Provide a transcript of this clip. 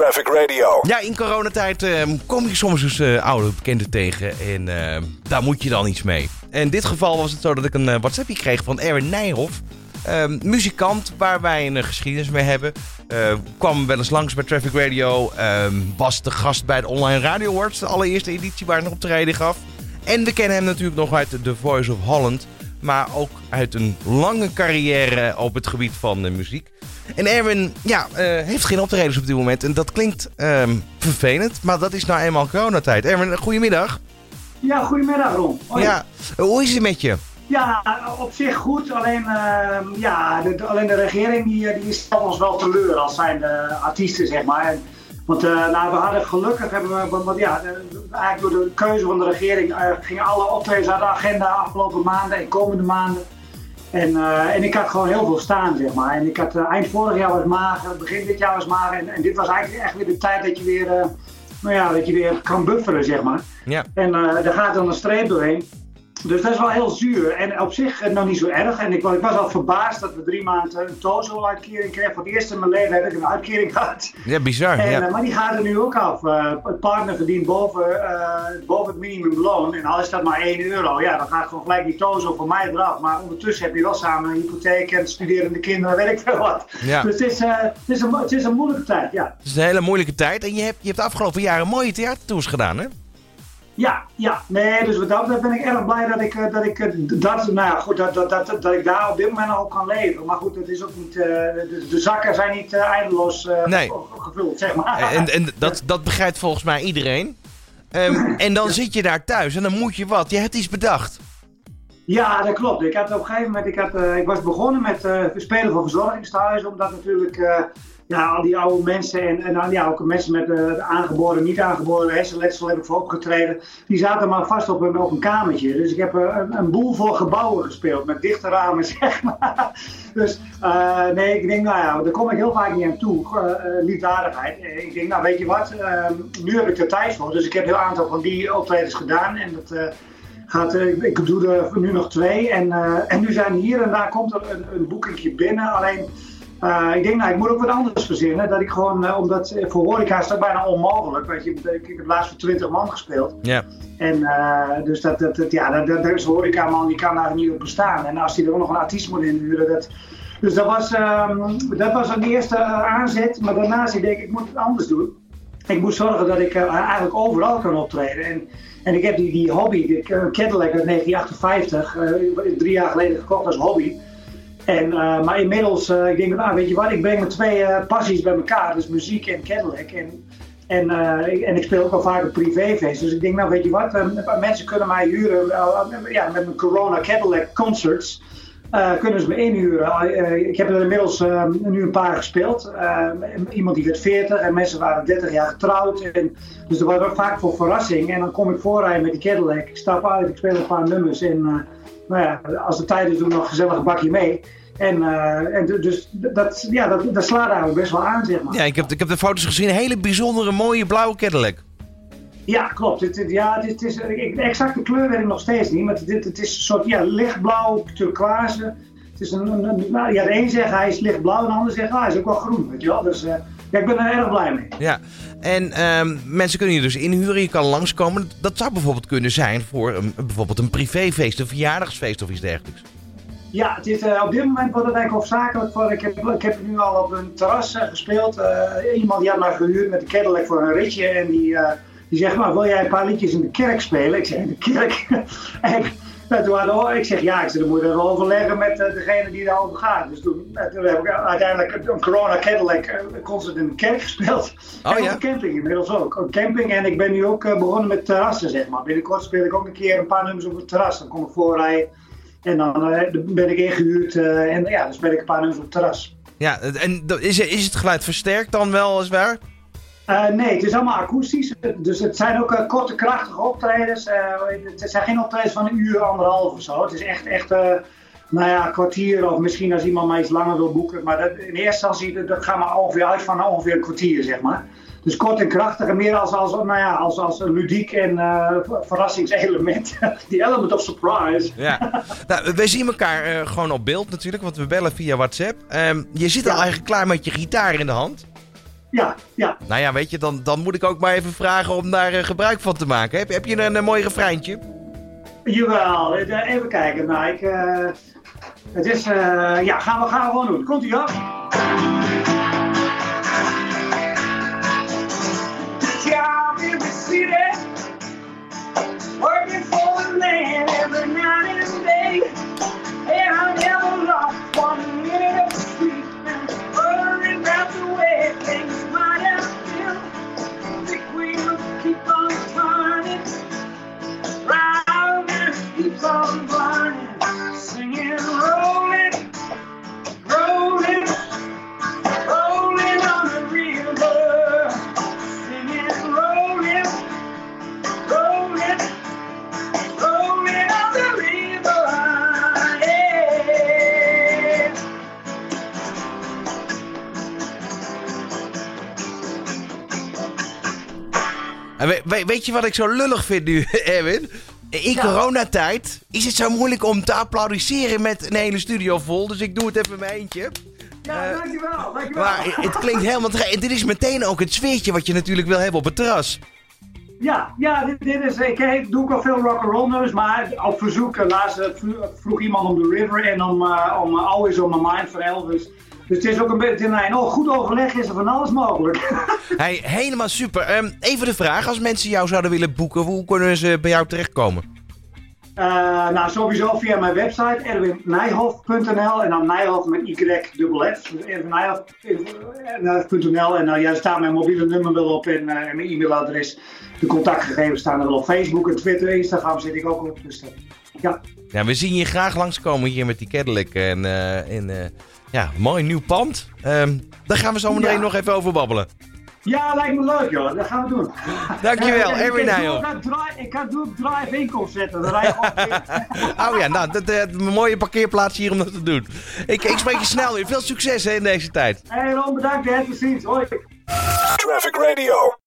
Traffic Radio. Ja, in coronatijd uh, kom je soms eens uh, oude bekenden tegen en uh, daar moet je dan iets mee. En in dit geval was het zo dat ik een WhatsAppje kreeg van Erwin Nijhoff. Ehm, muzikant waar wij een geschiedenis mee hebben. kwam wel eens langs bij Traffic Radio. Ehm, was de gast bij de Online Radio Awards. De allereerste editie waar hij op optreden gaf. En we kennen hem natuurlijk nog uit The Voice of Holland. Maar ook uit een lange carrière op het gebied van de muziek. En Erwin ja, uh, heeft geen optredens op dit moment. En dat klinkt um, vervelend, maar dat is nou eenmaal coronatijd. Erwin, goedemiddag. Ja, goedemiddag Ron. Hoi. Ja, hoe is het met je? Ja, op zich goed. Alleen, uh, ja, de, alleen de regering die, die stelt ons wel teleur als zijn de artiesten, zeg maar. En, want uh, nou, we hadden gelukkig, hebben we, want, ja, eigenlijk door de keuze van de regering gingen alle optredens uit de agenda afgelopen maanden en komende maanden. En, uh, en ik had gewoon heel veel staan, zeg maar. En ik had uh, eind vorig jaar was mager, begin dit jaar was mager. En, en dit was eigenlijk echt weer de tijd dat je weer, uh, nou ja, dat je weer kan bufferen, zeg maar. Ja. En daar gaat dan een streep doorheen. Dus dat is wel heel zuur. En op zich nog niet zo erg. En ik, ik was al verbaasd dat we drie maanden een Tozo-uitkering kregen. Voor het eerst in mijn leven heb ik een uitkering gehad. Ja, bizar. En, ja. Maar die gaat er nu ook af. Uh, het partner verdient boven, uh, boven het minimumloon. En al is dat maar 1 euro. Ja, dan gaat gewoon gelijk die Tozo voor mij eraf. Maar ondertussen heb je wel samen een hypotheek en studerende kinderen, weet ik veel wat. Ja. Dus het is, uh, het, is een, het is een moeilijke tijd, ja. Het is een hele moeilijke tijd. En je hebt, je hebt de afgelopen jaren mooie theatertours gedaan, hè? Ja, ja, nee, dus wat dat betreft ben ik erg blij dat ik, dat, ik, dat, nou ja, goed, dat, dat, dat, dat ik daar op dit moment al kan leven. Maar goed, dat is ook niet, uh, de, de, zakken zijn niet uh, eindeloos uh, nee. gevuld, zeg maar. En, en dat, dat begrijpt volgens mij iedereen. Um, en dan zit je daar thuis en dan moet je wat. Je hebt iets bedacht. Ja, dat klopt. Ik had op een gegeven moment, ik, had, ik was begonnen met het spelen van verzorgingstehuizen, omdat natuurlijk ja, al die oude mensen en, en ja, ook mensen met uh, aangeboren, niet aangeboren hersenletsel heb ik voor opgetreden. Die zaten maar vast op een, op een kamertje. Dus ik heb een, een, boel voor gebouwen gespeeld met dichte ramen, zeg maar. Dus uh, nee, ik denk, nou ja, daar kom ik heel vaak niet aan toe. liefdadigheid. ik denk, nou weet je wat, ehm, nu heb ik er tijd voor. Dus ik heb een aantal van die optredens gedaan. En dat gaat, ik doe er nu nog twee. En, en nu zijn hier en daar komt er een, een boekingje binnen. Alleen uh, ik denk, nou, ik moet ook wat anders verzinnen. Dat ik gewoon, uh, omdat voor horeca is dat bijna onmogelijk. Weet je, ik, ik heb laatst voor 20 man gespeeld. Ja. En uh, dus dat, dat, dat, ja, dat, dat is een horecaman, die kan daar niet op bestaan. En als hij er ook nog een artiest moet inhuren, dat... Dus dat was, um, dat was een eerste aanzet. Maar daarnaast ik denk ik, ik moet het anders doen. Ik moet zorgen dat ik eigenlijk overal kan optreden. En, en ik heb die, die hobby, die Cadillac uit 1958, drie jaar geleden gekocht als hobby. En, uh, maar inmiddels, uh, ik denk, nou, weet je wat, ik breng mijn twee uh, passies bij elkaar, dus muziek en Cadillac. En, en, en ik speel ook wel vaak op privéfeest. Dus ik denk, nou weet je wat, mensen kunnen mij huren ja, met mijn Corona Cadillac concerts. kunnen ze me inhuren. ik heb er inmiddels nu een paar gespeeld. iemand die werd 40 en mensen waren 30 jaar getrouwd. En, dus dat was vaak voor verrassing. En dan kom ik voorrijden met die Cadillac. Ik stap uit, ik speel een paar nummers. En nou als de tijd is, doe ik nog gezellig een bakje mee. En, uh, en dus dat, ja, dat, dat slaat eigenlijk best wel aan, zeg maar. Ja, ik heb, ik heb de foto's gezien. Een hele bijzondere, mooie blauwe Cadillac. Ja, klopt. Het, ja, dit is, de exacte kleur weet ik nog steeds niet. Maar dit, het is een soort ja, lichtblauw, turquoise. Het is een, een, een nou, ja, de een zegt hij is lichtblauw en de ander zegt ah, hij is ook wel groen. Weet je wel? Dus uh, ja, ik ben er erg blij mee. Ja, en um, mensen kunnen je dus inhuren, je kan langskomen. Dat zou bijvoorbeeld kunnen zijn voor een, bijvoorbeeld een privéfeest, een verjaardagsfeest of iets dergelijks. Ja, het is, uh, op dit moment wordt het eigenlijk hoofdzakelijk voor. Ik heb, ik heb nu al op een terras uh, gespeeld. Uh, iemand die had mij gehuurd met de Cadillac voor een ritje. En die, die zegt, maar wil jij een paar liedjes in de kerk spelen? Ik zeg, in de kerk? en toen hadden, ik zeg, ja, ik zeg, dan moet je overleggen met degene die erover gaat. Dus toen, toen heb ik uiteindelijk een Corona Cadillac concert in de kerk gespeeld. Oh, en ja? op camping inmiddels ook. Op camping en ik ben nu ook begonnen met terrassen, zeg maar. Binnenkort speel ik ook een keer een paar nummers op het terras. Dan kom ik voorrijden. En dan uh, ben ik ingehuurd uh, en ja, dan speel ik een paar nummers op het terras. Ja, en is, is het geluid versterkt dan wel als waar? Uh, nee, het is allemaal akoestisch. Dus het zijn ook korte, krachtige optredens. het zijn geen optredens van een uur, anderhalf of zo. Het is echt, echt nou ja, een kwartier of misschien als iemand mij iets langer wil boeken. Maar dat, in eerste instantie, dat gaat maar ongeveer uit van ongeveer een kwartier, zeg maar. Dus kort en krachtig en meer als, als, nou ja, als, als een ludiek en uh, verrassingselement. Die element of surprise. Ja. nou, wij zien elkaar uh, gewoon op beeld natuurlijk, want we bellen via WhatsApp. Um, je zit ja. al eigenlijk klaar met je gitaar in de hand. Ja, ja. Nou ja, weet je, dan, dan moet ik ook maar even vragen om daar eh, gebruik van te maken. Heb, heb je een, een mooi refreintje? Jawel, eh, even kijken. Nou, ik, eh, het is, eh, ja, gaan we, gaan we gewoon doen. Komt ie af. We- we- weet je wat ik zo lullig vind nu, Erwin? In Ja. coronatijd is het zo moeilijk om te applaudisseren met een hele studio vol. Dus ik doe het even in mijn eentje. Ja, Eh, dankjewel, dankjewel. Maar het klinkt helemaal. En dit is meteen ook het sfeertje wat je natuurlijk wil hebben op het terras. Ja, ja dit, dit is, ik, doe ook al veel rock'n'roll nummers, maar op verzoek, eh, laatst eh, vro- vroeg iemand om The River en om, om Always On My Mind van Elvis. Dus het is ook een beetje, nee, oh, goed overleg is er van alles mogelijk. Hey, helemaal super. Ehm, even de vraag, als mensen jou zouden willen boeken, hoe kunnen ze bij jou terechtkomen? Eh, nou, sowieso via mijn website erwinnijhof.nl en dan Nijhof met Y dubbel F. Dus erwinnijhof.nl en uh, ja, daar staat mijn mobiele nummer wel op en, eh, en mijn e-mailadres. De contactgegevens staan er wel op Facebook en Twitter, Instagram zit ik ook op. Dus, eh, ja. Ja, we zien je graag langskomen hier met die Cadillac. En, eh, en eh, ja, mooi nieuw pand. Ehm, daar gaan we zo meteen Ja. nog even over babbelen. ja, lijkt me leuk joh, dat gaan we doen. Dankjewel, Eh, Erwin dri- Ik kan doe drive-in zetten. Dan rij Oh ja, nou, dat, eh, een mooie parkeerplaats hier om dat te doen. Ik, ik spreek je snel weer. Veel succes hè, in deze tijd. Hey Ron, bedankt hè, tot ziens. Hoi. Traffic Radio.